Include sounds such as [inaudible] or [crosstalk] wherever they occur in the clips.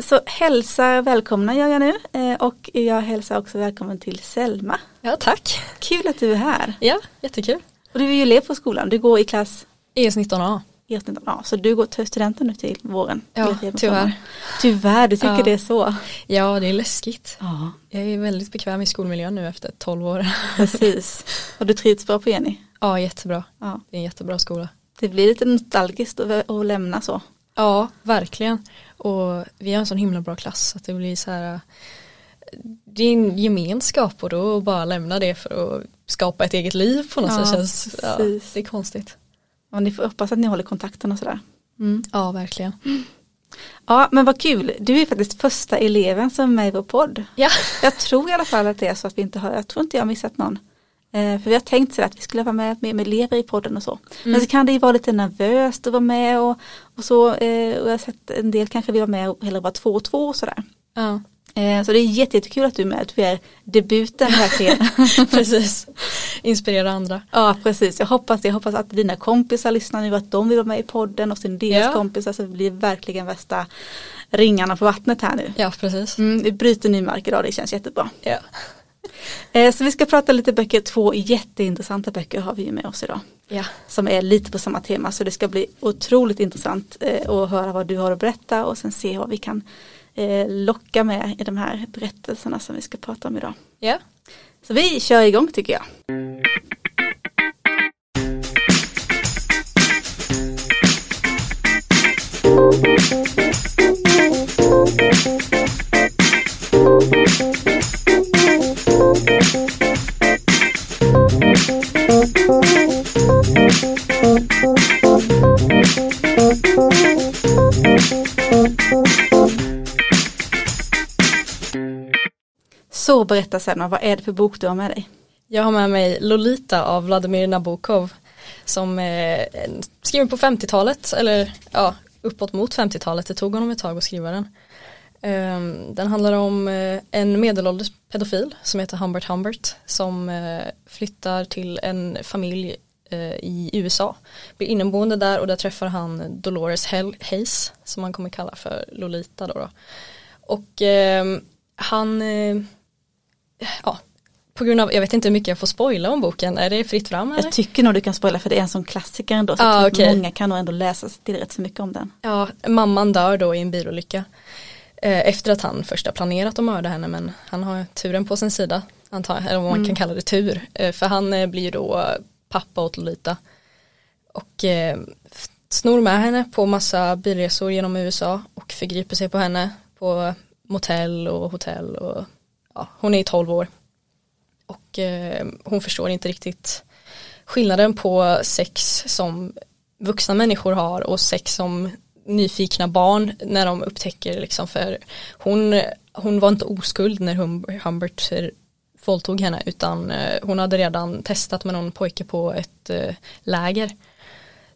Så hälsa välkomna gör jag nu eh, och jag hälsar också välkommen till Selma. Ja, tack. Kul att du är här. Ja, jättekul. Och du är ju elev på skolan, du går i klass ES19A. Ja, så du går till studenten nu till våren? Ja, tyvärr. Tyvärr, du tycker Ja. det är så? Ja, det är läskigt. Ja, Jag är väldigt bekväm i skolmiljön nu efter 12 år. [laughs] precis. Och du trivs bra på Jenny? Ja, jättebra. Ja. Det är en jättebra skola. Det blir lite nostalgiskt att lämna så. Ja, verkligen. Och vi har en sån himla bra klass så att det blir så här det är en gemenskap och då bara lämna det för att skapa ett eget liv på något Ja, sätt känns, ja, det är konstigt. Och ni får hoppas att ni håller kontakten och sådär. Ja, verkligen. Ja, men vad kul. Du är faktiskt första eleven som är med i vår podd. Ja, Jag tror i alla fall att det är så att vi inte har, jag tror inte jag har missat någon. Eh, för vi har tänkt så att vi skulle vara med med, med elever i podden och så. Men så kan det ju vara lite nervöst att vara med och, och så. Eh, och jag har sett en del kanske vill vara med och hellre vara två och två och sådär. ja. Eh, så det är jätte- jättekul att du är med. Du är debuten verkligen. [laughs] precis. Inspirera andra. ja precis, jag hoppas, jag hoppas att dina kompisar lyssnar nu att de vill vara med i podden och sen deras Ja. kompisar så det blir verkligen värsta ringarna på vattnet här nu. Ja, precis. Mm, vi bryter ny mark idag, det känns jättebra. Ja. [laughs] Eh, så vi ska prata lite böcker, två jätteintressanta böcker har vi med oss idag. Ja. Som är lite på samma tema så det ska bli otroligt intressant eh, att höra vad du har att berätta och sen se vad vi kan eh, locka med i de här berättelserna som vi ska prata om idag. Ja. Så vi kör igång tycker jag. Så berätta sen vad är det för bok du har med dig? Jag har med mig Lolita av Vladimir Nabokov som eh, är skriven på 50-talet eller ja, uppåt mot 50-talet. Det tog honom ett tag att skriva den. Ehm, den handlar om eh, en medelålders pedofil som heter Humbert Humbert som eh, flyttar till en familj i USA. Blir inneboende där och där träffar han Dolores Hayes som man kommer kalla för Lolita då. då. Och ehm, han ja, på grund av, jag vet inte hur mycket jag får spoila om boken, är det fritt fram eller? Jag tycker nog du kan spoila för det är en sån klassiker ändå så Ah, okej. många kan nog ändå läsa sig till rätt så mycket om den. Ja, mamman dör då i en bilolycka. Eh, efter att han först har planerat att mörda henne men han har turen på sin sida, antar jag, eller vad man kan kalla det tur. Eh, för han eh, blir då pappa åt Lolita. Och eh, snor med henne på massa bilresor genom USA och förgriper sig på henne på motell och hotell och ja, hon är i 12 år. Och eh, hon förstår inte riktigt skillnaden på sex som vuxna människor har och sex som nyfikna barn när de upptäcker liksom för hon, hon var inte oskuld när Hum- Humbert våldtog henne utan eh, hon hade redan testat med någon pojke på ett eh, läger.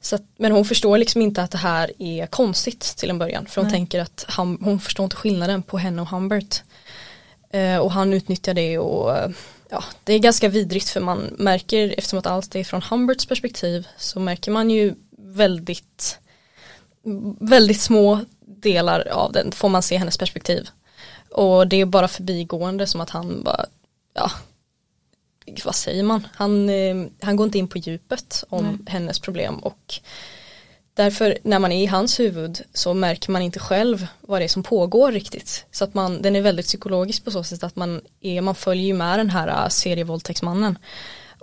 Så att, men hon förstår liksom inte att det här är konstigt till en början för hon Nej. tänker att han, hon förstår inte skillnaden på henne och Humbert. Eh, och han utnyttjar det och eh, ja, det är ganska vidrigt för man märker eftersom att allt är från Humberts perspektiv så märker man ju väldigt väldigt små delar av den får man se hennes perspektiv. Och det är bara förbigående som att han bara, ja, vad säger man? Han, eh, han går inte in på djupet om Nej. hennes problem och därför när man är i hans huvud så märker man inte själv vad det är som pågår riktigt. Så att man, den är väldigt psykologisk på så sätt att man, är, man följer ju med den här äh, serievåldtäktsmannen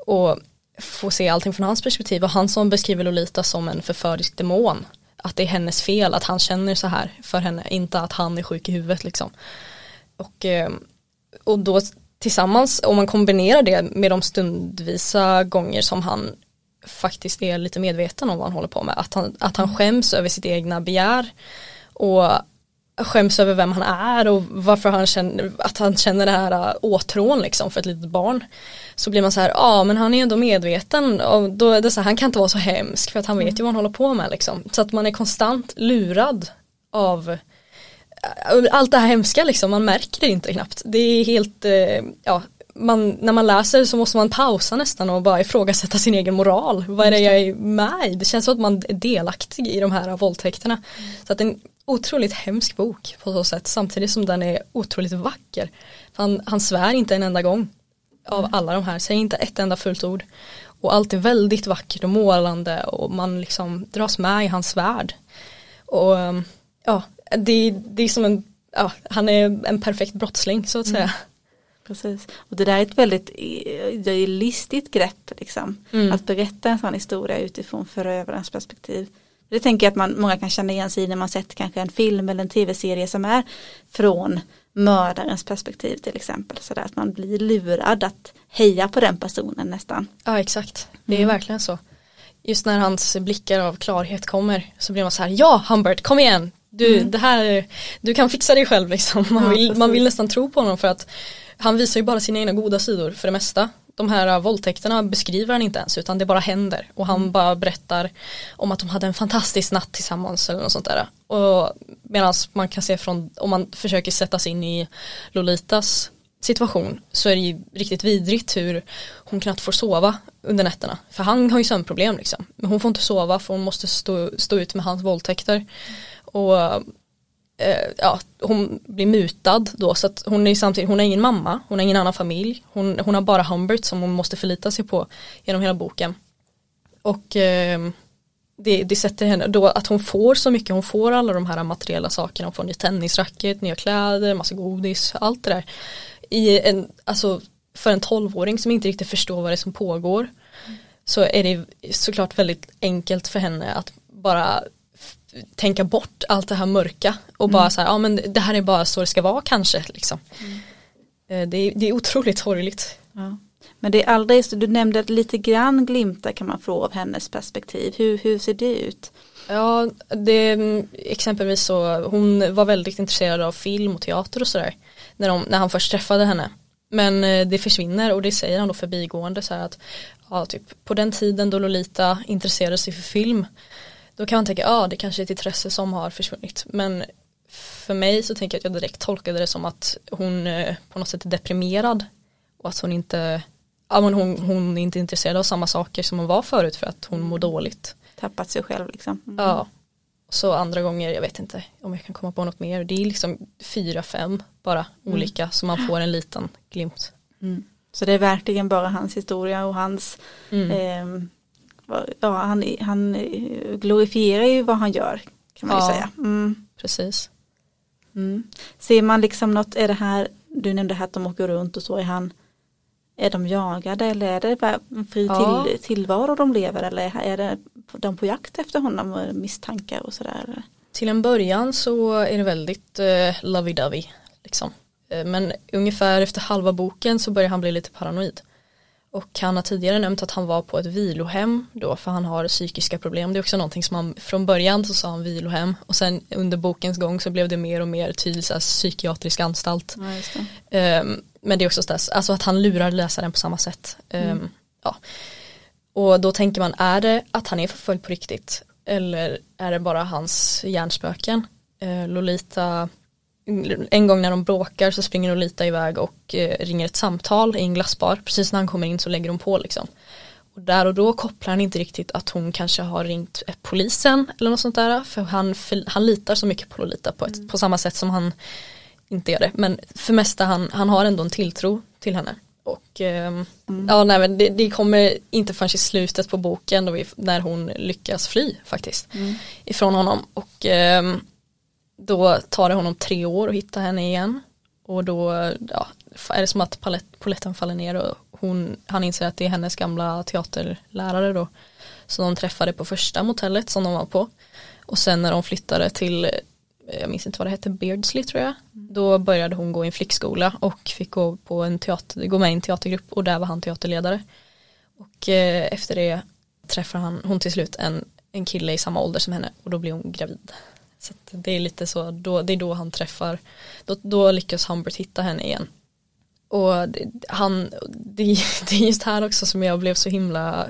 och får se allting från hans perspektiv och han som beskriver Lolita som en förförisk demon att det är hennes fel att han känner så här för henne, inte att han är sjuk i huvudet liksom. Och, eh, och då tillsammans, om man kombinerar det med de stundvisa gånger som han faktiskt är lite medveten om vad han håller på med, att han, att han skäms över sitt egna begär och skäms över vem han är och varför han känner, att han känner det här äh, åtrån liksom för ett litet barn. Så blir man så här, ja ah, men han är ändå medveten och då är det så här, han kan inte vara så hemsk för att han vet ju vad han håller på med liksom. Så att man är konstant lurad av äh, allt det här hemska liksom, man märker det inte knappt. Det är helt, eh, ja, man, när man läser så måste man pausa nästan och bara ifrågasätta sin egen moral. Vad är det jag är med i? Det känns som att man är delaktig i de här våldtäkterna. Så att den, otroligt hemsk bok på så sätt samtidigt som den är otroligt vacker. Han, han svär inte en enda gång av alla de här, säger inte ett enda fullt ord. Och allt är väldigt vackert och målande och man liksom dras med i hans värld. Och ja, det, det är som en, ja, han är en perfekt brottsling så att säga. Mm. Precis, och det där är ett väldigt det är listigt grepp liksom. Mm. Att berätta en sån historia utifrån förövarens perspektiv. Det tänker jag att man, många kan känna igen sig i när man sett kanske en film eller en tv-serie som är från mördarens perspektiv till exempel. Så att man blir lurad att heja på den personen nästan. Ja exakt, det är mm. verkligen så. Just när hans blickar av klarhet kommer så blir man så här, ja Humbert kom igen, du, mm. det här, du kan fixa dig själv liksom. Man, vill, man vill nästan tro på honom för att han visar ju bara sina egna goda sidor för det mesta. De här våldtäkterna beskriver han inte ens utan det bara händer och han mm. bara berättar om att de hade en fantastisk natt tillsammans eller något sånt där. Och medan man kan se från, om man försöker sätta sig in i Lolitas situation så är det ju riktigt vidrigt hur hon knappt får sova under nätterna. För han har ju sömnproblem liksom. Men hon får inte sova för hon måste stå, stå ut med hans våldtäkter. Och eh, ja, hon blir mutad då så att hon är samtidigt, hon har ingen mamma, hon har ingen annan familj, hon, hon har bara Humbert som hon måste förlita sig på genom hela boken. Och eh, det, det sätter henne, då att hon får så mycket, hon får alla de här materiella sakerna, hon får ny tennisracket, nya kläder, massa godis, allt det där. I en, alltså för en tolvåring som inte riktigt förstår vad det är som pågår så är det såklart väldigt enkelt för henne att bara tänka bort allt det här mörka och bara mm. så här, ja men det här är bara så det ska vara kanske liksom. Mm. Eh, det, är, det är otroligt sorgligt. Ja. Men det är aldrig, så du nämnde lite grann glimtar kan man få av hennes perspektiv. Hur, hur ser det ut? Ja, det, exempelvis så, hon var väldigt intresserad av film och teater och sådär. När, när han först träffade henne. Men eh, det försvinner och det säger han då förbigående så här att ja, typ, på den tiden då Lolita intresserade sig för film då kan man tänka, ja det kanske är ett intresse som har försvunnit. Men för mig så tänker jag att jag direkt tolkade det som att hon eh, på något sätt är deprimerad. Och att hon inte, ja men hon, hon är inte intresserad av samma saker som hon var förut för att hon mår dåligt. Tappat sig själv liksom. Mm. Ja. Så andra gånger, jag vet inte om jag kan komma på något mer. Det är liksom fyra, fem bara mm. olika så man får en liten glimt. Mm. Så det är verkligen bara hans historia och hans eh, ja, han, han glorifierar ju vad han gör kan man ja, ju säga. Mm. Precis. Mm. Ser man liksom något, är det här, du nämnde här att de åker runt och så, är han är de jagade eller är det bara en fri ja. till, tillvaro de lever eller är det de på jakt efter honom och misstankar och sådär? Till en början så är det väldigt uh, lovey-dovey liksom. Uh, men ungefär efter halva boken så börjar han bli lite paranoid. Och han har tidigare nämnt att han var på ett vilohem då för han har psykiska problem. Det är också någonting som han från början så sa han vilohem och sen under bokens gång så blev det mer och mer tydligt så psykiatrisk anstalt. Ja, um, men det är också så alltså att han lurar läsaren på samma sätt. Um, mm. ja. Och då tänker man, är det att han är förföljd på riktigt eller är det bara hans hjärnspöken? Uh, Lolita en gång när de bråkar så springer Lolita iväg och eh, ringer ett samtal i en glassbar. Precis när han kommer in så lägger hon på liksom. Och där och då kopplar han inte riktigt att hon kanske har ringt eh, polisen eller något sånt där. För han, han litar så mycket på Lolita på, ett, mm. på samma sätt som han inte gör det. Men för mesta han, han har ändå en tilltro till henne. Och eh, mm. ja, nej, men det, det, kommer inte förrän i slutet på boken då vi, när hon lyckas fly faktiskt mm. ifrån honom. Och eh, då tar det honom tre år att hitta henne igen. Och då ja, är det som att poletten faller ner och hon, han inser att det är hennes gamla teaterlärare då som de träffade på första motellet som de var på. Och sen när de flyttade till jag minns inte vad det hette, Beardsley tror jag då började hon gå i en flickskola och fick gå, på en teater, gå med i en teatergrupp och där var han teaterledare. Och eh, efter det träffar han, hon till slut en, en kille i samma ålder som henne och då blir hon gravid så det är lite så, då, det är då han träffar, då, då lyckas Humbert hitta henne igen. Och det, han, det, det är just här också som jag blev så himla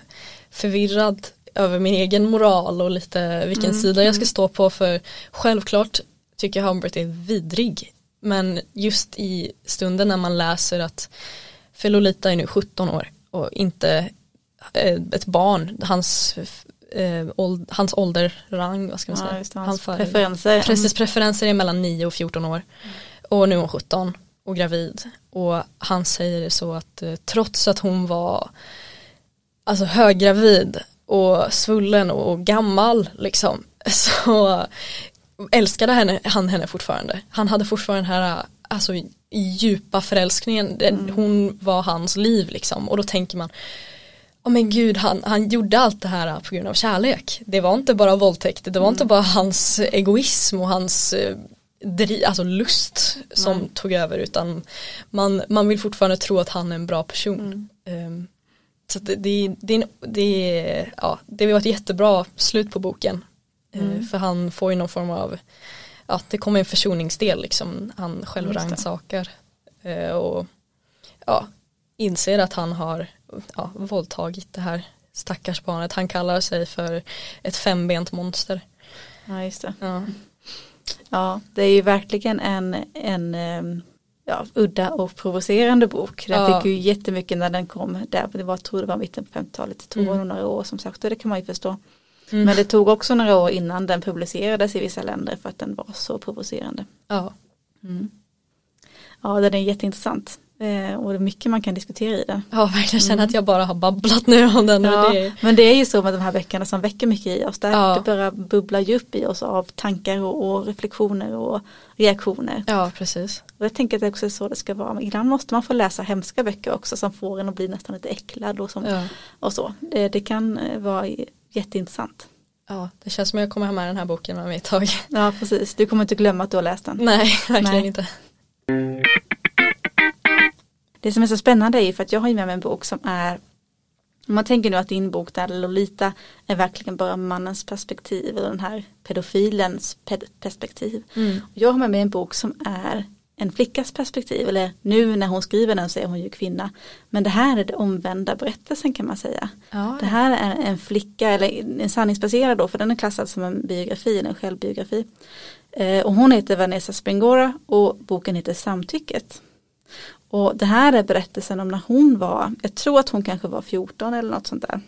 förvirrad över min egen moral och lite vilken mm, sida jag ska mm. stå på för självklart tycker jag Humbert är vidrig men just i stunden när man läser att för Lolita är nu 17 år och inte eh, ett barn, hans eh, åld, hans ålder, rang, vad ska man Ja, säga. det, hans Han preferenser. Precis, preferenser är mellan 9 och 14 år. Och nu är hon 17 och gravid. Och han säger det så att eh, trots att hon var alltså höggravid och svullen och gammal liksom [laughs] så älskade henne, han henne fortfarande. Han hade fortfarande den här alltså, djupa förälskningen. Den, Hon var hans liv liksom och då tänker man Åh men gud han, han gjorde allt det här på grund av kärlek. Det var inte bara våldtäkt, det var inte bara hans egoism och hans eh, dri, alltså lust som Nej. tog över utan man, man vill fortfarande tro att han är en bra person. Ehm, så att det, det, det, det, ja, det var ett jättebra slut på boken. Eh, Mm. För han får ju någon form av, ja det kommer en försoningsdel liksom, han själv rannsakar eh, och ja, inser att han har ja, våldtagit det här stackars barnet. Han kallar sig för ett fembent monster. Ja, just det. Ja, Ja, det är ju verkligen en, en ehm, ja, udda och provocerande bok. Den Ja. fick ju jättemycket när den kom. Där, det var, jag tror det var mitten på 50-talet, det tog Mm. några år som sagt och det kan man ju förstå. Mm. Men det tog också några år innan den publicerades i vissa länder för att den var så provocerande. ja. Mm. Ja, den är jätteintressant. Eh, och det är mycket man kan diskutera i den. ja verkligen känner att jag bara har babblat nu om den. Ja, det, men det är ju så med de här böckerna som väcker mycket i oss. Där Ja. Det bara bubblar ju upp i oss av tankar och, och reflektioner och reaktioner. ja precis. Och jag tänker att det också är så det ska vara. Men ibland måste man få läsa hemska böcker också som får en att bli nästan lite äcklad och, som, Ja. och så. Det, det kan eh, vara jätteintressant. ja, det känns som jag kommer ha med den här boken med mig ett tag. Ja, precis. Du kommer inte glömma att du har läst den. Nej, [laughs] verkligen Nej. inte. Det som är så spännande är för att jag har med mig en bok som är om man tänker nu att din bok där Lolita är verkligen bara mannens perspektiv och den här pedofilens ped perspektiv. Mm. Jag har med mig en bok som är en flickas perspektiv eller nu när hon skriver den så är hon ju kvinna. Men det här är det omvända berättelsen kan man säga. Ja, Det här är en flicka, eller en sanningsbaserad då, för den är klassad som en biografi, en självbiografi. Eh, och hon heter Vanessa Springora och boken heter Samtycket. Och det här är berättelsen om när hon var, jag tror att hon kanske var 14 eller något sånt där.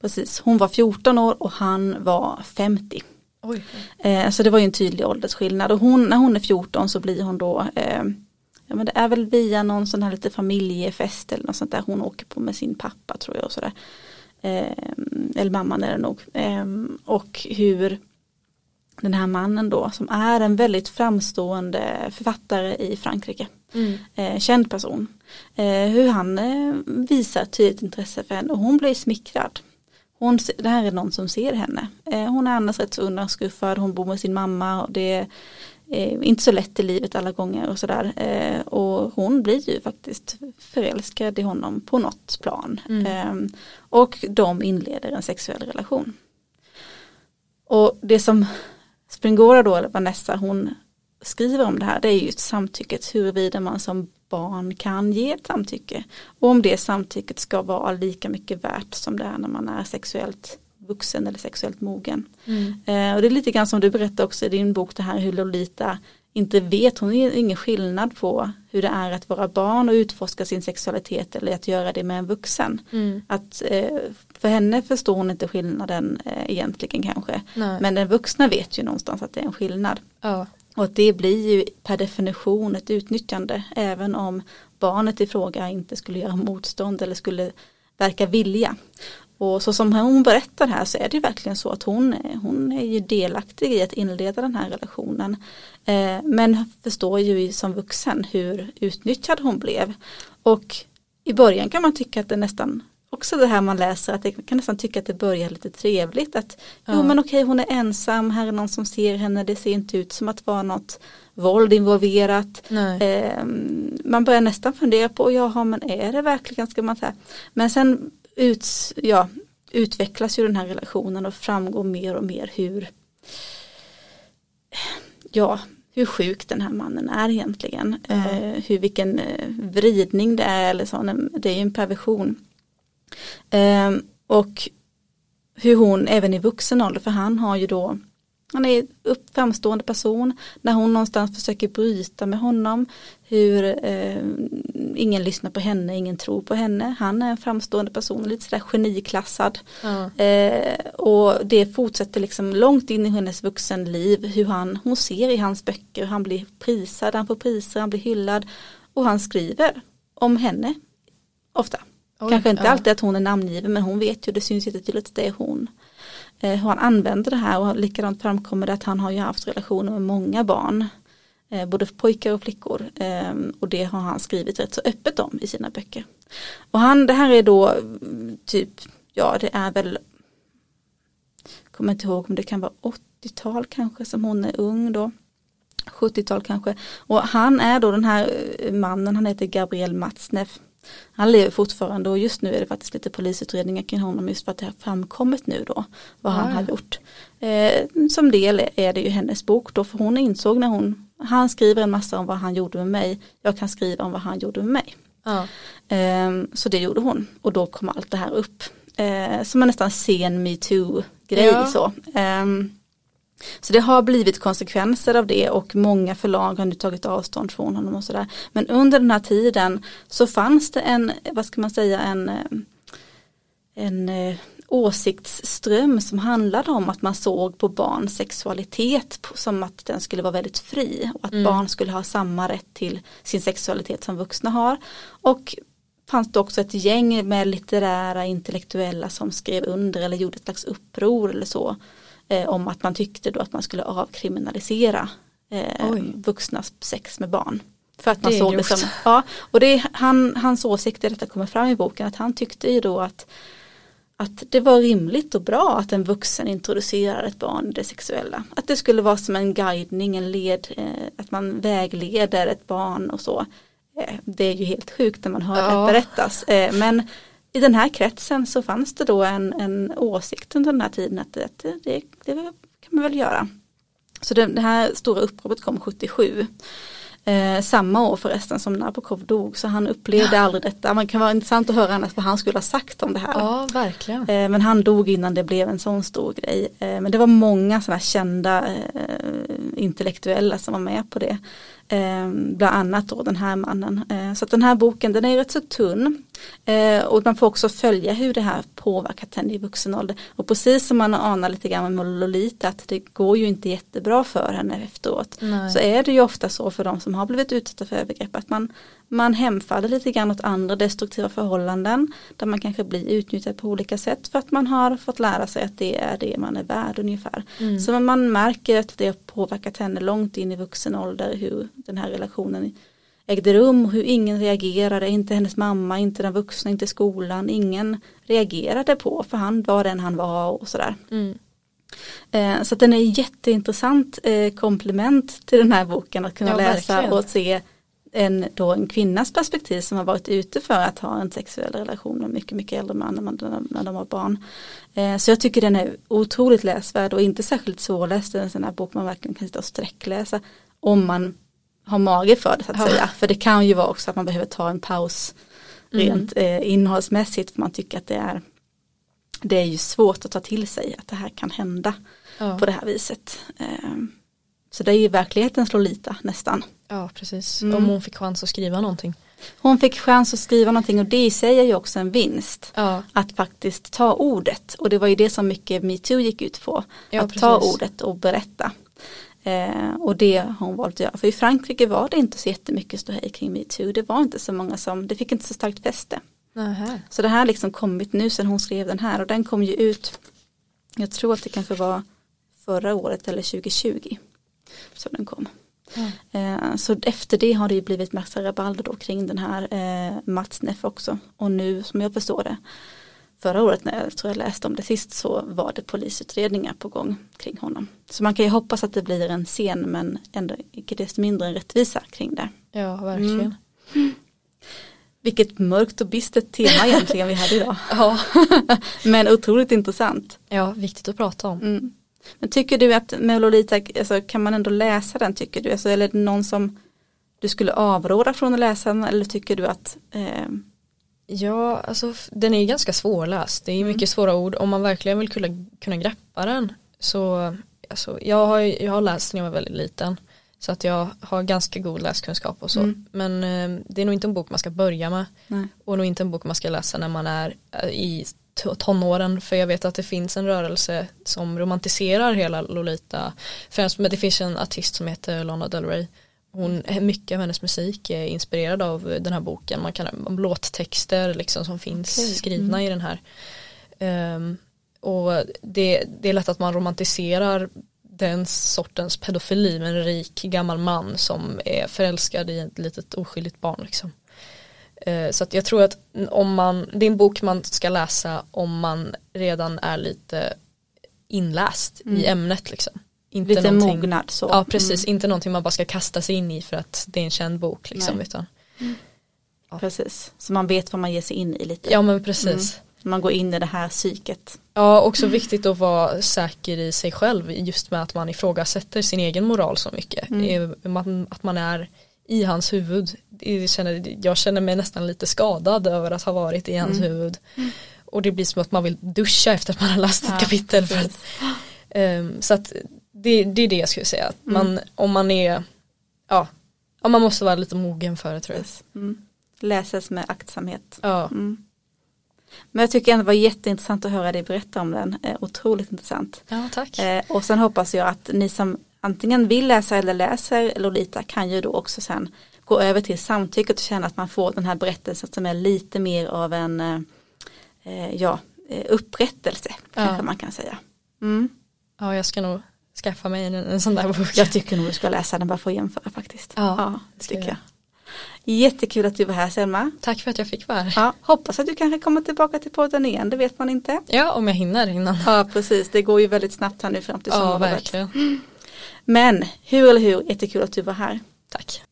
Precis, hon var 14 år och han var 50. Oj. Eh, så det var ju en tydlig åldersskillnad och hon, när hon är 14 så blir hon då eh, Ja men det är väl via någon sån här lite familjefest eller något sånt där hon åker på med sin pappa tror jag och sådär. Eh, eller mamman är det nog. Eh, och hur den här mannen då som är en väldigt framstående författare i Frankrike. Mm. Eh, känd person. Eh, hur han eh, visar tydligt intresse för henne och hon blir smickrad. Hon, det här är någon som ser henne. Eh, hon är annars rätt så undanskuffad, hon bor med sin mamma och det är eh, inte så lätt i livet alla gånger och sådär. Eh, och hon blir ju faktiskt förälskad i honom på något plan. Mm. Och de inleder en sexuell relation. Och det som Springora då, eller Vanessa, hon skriver om det här, det är just samtycket, huruvida man som barn kan ge ett samtycke. Och om det samtycket ska vara lika mycket värt som det är när man är sexuellt vuxen eller sexuellt mogen. Mm. Eh, och det är lite grann som du berättar också i din bok det här hur Lolita inte vet, hon har ingen skillnad på hur det är att vara barn och utforska sin sexualitet eller att göra det med en vuxen. Mm. Att eh, för henne förstår hon inte skillnaden eh, egentligen kanske. Nej. Men den vuxna vet ju någonstans att det är en skillnad. ja. Och att det blir ju per definition ett utnyttjande även om barnet i fråga inte skulle göra motstånd eller skulle verka vilja. Och så som hon berättar här så är det ju verkligen så att hon är, hon är ju delaktig i att inleda den här relationen. Eh, men förstår ju som vuxen hur utnyttjad hon blev. Och i början kan man tycka att det nästan också det här man läser att det kan nästan tycka att det börjar lite trevligt att jo Ja. men okej hon är ensam, här är någon som ser henne, det ser inte ut som att vara något våld involverat. Eh, man börjar nästan fundera på, jaha men är det verkligen, ska man säga. Men sen ut, ja, utvecklas ju den här relationen och framgår mer och mer hur ja, hur sjuk den här mannen är egentligen. Ja. Eh, hur vilken eh, vridning det är eller så, det är ju en perversion. Eh, och hur hon även i vuxen ålder, för han har ju då han är upp framstående person när hon någonstans försöker bryta med honom hur eh, ingen lyssnar på henne, ingen tror på henne. Han är en framstående person, lite sådär geniklassad. Ja. Eh, och det fortsätter liksom långt in i hennes vuxenliv hur han, hon ser i hans böcker, han blir prisad, han får priser, han blir hyllad och han skriver om henne ofta. Oj, Kanske inte ja. alltid att hon är namngiven men hon vet ju, det syns jättetydligt att det är hon. Eh, hur han använder det här och likadant framkommer det att han har ju haft relationer med många barn. Eh, både pojkar och flickor. Eh, och det har han skrivit rätt så öppet om i sina böcker. Och han, det här är då typ, ja det är väl, kommer inte ihåg om det kan vara 80-tal kanske som hon är ung då. 70-tal kanske. Och han är då den här eh, mannen, han heter Gabriel Matsneff. Han lever fortfarande och just nu är det faktiskt lite polisutredningar kring honom just för att det har framkommit nu då vad han Ah. har gjort. Eh, som del är det ju hennes bok då för hon insåg när hon, han skriver en massa om vad han gjorde med mig, jag kan skriva om vad han gjorde med mig. Ja. Ehm, så det gjorde hon och då kom allt det här upp. Eh, som en nästan sen metoo-grej Ja. så. Ehm, så det har blivit konsekvenser av det och många förlag har nu tagit avstånd från honom och sådär. Men under den här tiden så fanns det en, vad ska man säga, en, eh, en eh, åsiktsström som handlade om att man såg på barns sexualitet som att den skulle vara väldigt fri och att barn skulle ha samma rätt till sin sexualitet som vuxna har. Och fanns det också ett gäng med litterära intellektuella som skrev under eller gjorde ett slags uppror eller så eh, om att man tyckte då att man skulle avkriminalisera eh, vuxnas sex med barn. För att man Det såg det som, ja, och det är han, hans åsikter, detta kommer fram i boken, att han tyckte ju då att att det var rimligt och bra att en vuxen introducerar ett barn i det sexuella. Att det skulle vara som en guidning, en led, eh, att man vägleder ett barn och så. Eh, det är ju helt sjukt när man hör Ja. det berättas. Eh, men i den här kretsen så fanns det då en, en åsikt under den här tiden att det, det, det, kan man väl göra. Så det, det här stora uppropet kom 77. Eh, samma år förresten som Nabokov dog så han upplevde aldrig detta. Man kan vara intressant att höra annars vad han skulle ha sagt om det här. ja, verkligen. Eh, Men han dog innan det blev en sån stor grej. Eh, Men det var många sådana kända eh, intellektuella som var med på det. Eh, Bland annat då den här mannen. Eh, Så den här boken den är rätt så tunn. Eh, Och man får också följa hur det här påverkat henne i vuxen ålder. Och precis som man anar lite grann med Lolita att det går ju inte jättebra för henne efteråt. Nej. Så är det ju ofta så för de som har blivit utsatta för övergrepp att man, man hemfaller lite grann åt andra destruktiva förhållanden där man kanske blir utnyttjad på olika sätt för att man har fått lära sig att det är det man är värd ungefär. Mm. Så man märker att det har påverkat henne långt in i vuxen ålder hur den här relationen ägde rum, hur ingen reagerade, inte hennes mamma, inte den vuxna, inte skolan, ingen reagerade på för han var den han var och sådär. Mm. Eh, Så den är jätteintressant eh, komplement till den här boken att kunna Ja, läsa verkligen. och se en, då en kvinnas perspektiv som har varit ute för att ha en sexuell relation med mycket, mycket äldre man när, man, när de var barn. Eh, Så jag tycker den är otroligt läsvärd och inte särskilt svårläst. En sån här bok man verkligen kan sitta och sträckläsa om man har mage för det så att Ja. säga. För det kan ju vara också att man behöver ta en paus Mm. rent eh, innehållsmässigt för man tycker att det är det är ju svårt att ta till sig att det här kan hända Ja. på det här viset. Ehm, Så det är ju verklighetens Lolita nästan. ja, precis. Mm. Om hon fick chans att skriva någonting. Hon fick chans att skriva någonting och det i sig är ju också en vinst. Ja, Att faktiskt ta ordet och det var ju det som mycket metoo gick ut på. Ja, att ta precis. ordet och berätta. Eh, och det har hon valt att göra. För i Frankrike var det inte så jättemycket ståhej kring metoo. Det var inte så många som, det fick inte så starkt fäste. Nähä. Så det här har liksom kommit nu sen hon skrev den här och den kom ju ut jag tror att det kanske var förra året eller 2020 så den kom. Eh, så efter det har det ju blivit massa rabalder då kring den här eh, Mats Neff också och nu som jag förstår det förra året när jag tror jag läste om det sist så var det polisutredningar på gång kring honom. Så man kan ju hoppas att det blir en scen men ändå icke desto mindre en rättvisa kring det. ja, verkligen. Mm. Vilket mörkt och bistert tema egentligen vi hade idag. [laughs] Ja. [laughs] Men otroligt intressant. ja, viktigt att prata om. Mm. Men tycker du att med Lolita, alltså, kan man ändå läsa den tycker du? Alltså, eller är det någon som du skulle avråda från att läsa den eller tycker du att eh, Ja, alltså den är ganska svårläst. Det är Mm. mycket svåra ord. Om man verkligen vill kunna, kunna greppa den så alltså, jag, har, jag har läst när jag var väldigt liten. Så att jag har ganska god läskunskap och så. Mm. Men eh, det är nog inte en bok man ska börja med. Nej. Och nog inte en bok man ska läsa när man är eh, i tonåren. För jag vet att det finns en rörelse som romantiserar hela Lolita. Främst med det finns en artist som heter Lana Del Rey. Hon, mycket av hennes musik är inspirerad av den här boken. Man kan om låttexter liksom som finns Okej. skrivna i den här. Ehm, och det, det är lätt att man romantiserar den sortens pedofili med en rik gammal man som är förälskad i ett litet oskyldigt barn liksom. Eh, Så jag tror att om man, det är en bok man ska läsa om man redan är lite inläst i ämnet liksom. Inte Lite någonting- mognad så. Ja precis, inte någonting man bara ska kasta sig in i för att det är en känd bok liksom. Nej. Utan, Mm, precis. Så man vet vad man ger sig in i lite. ja men precis. Man går in i det här psyket. Ja, också viktigt att vara säker i sig själv just med att man ifrågasätter sin egen moral så mycket. Mm. Eh, Att man är i hans huvud. Jag känner, mig nästan lite skadad över att ha varit i hans Mm. huvud. Och det blir som att man vill duscha efter att man har läst ett Ja, kapitel. För att. Ehm, så att det, det är det jag skulle säga. Att Mm. man, Om man är, ja, ja, man måste vara lite mogen för det tror jag. Mm. Läses med aktsamhet. Ja, Mm. Men jag tycker ändå det var jätteintressant att höra dig berätta om den. Eh, otroligt intressant. ja tack. Eh, och sen hoppas jag att ni som antingen vill läsa eller läser Lolita kan ju då också sen gå över till samtycket och känna att man får den här berättelsen som är lite mer av en eh, ja, upprättelse kanske Ja. man kan säga. Mm. Ja, jag ska nog skaffa mig en, en sån där bok. Jag tycker nog du ska läsa den bara för att jämföra faktiskt. Ja, det ska tycker jag. jag. Jättekul att du var här Selma. Tack för att jag fick vara här. Ja, hoppas att du kanske kommer tillbaka till podden igen, det vet man inte. Ja, om jag hinner innan. Ja, precis. Det går ju väldigt snabbt här nu fram till Ja, sommarlovet. verkligen. Men hur eller hur, jättekul att du var här. Tack.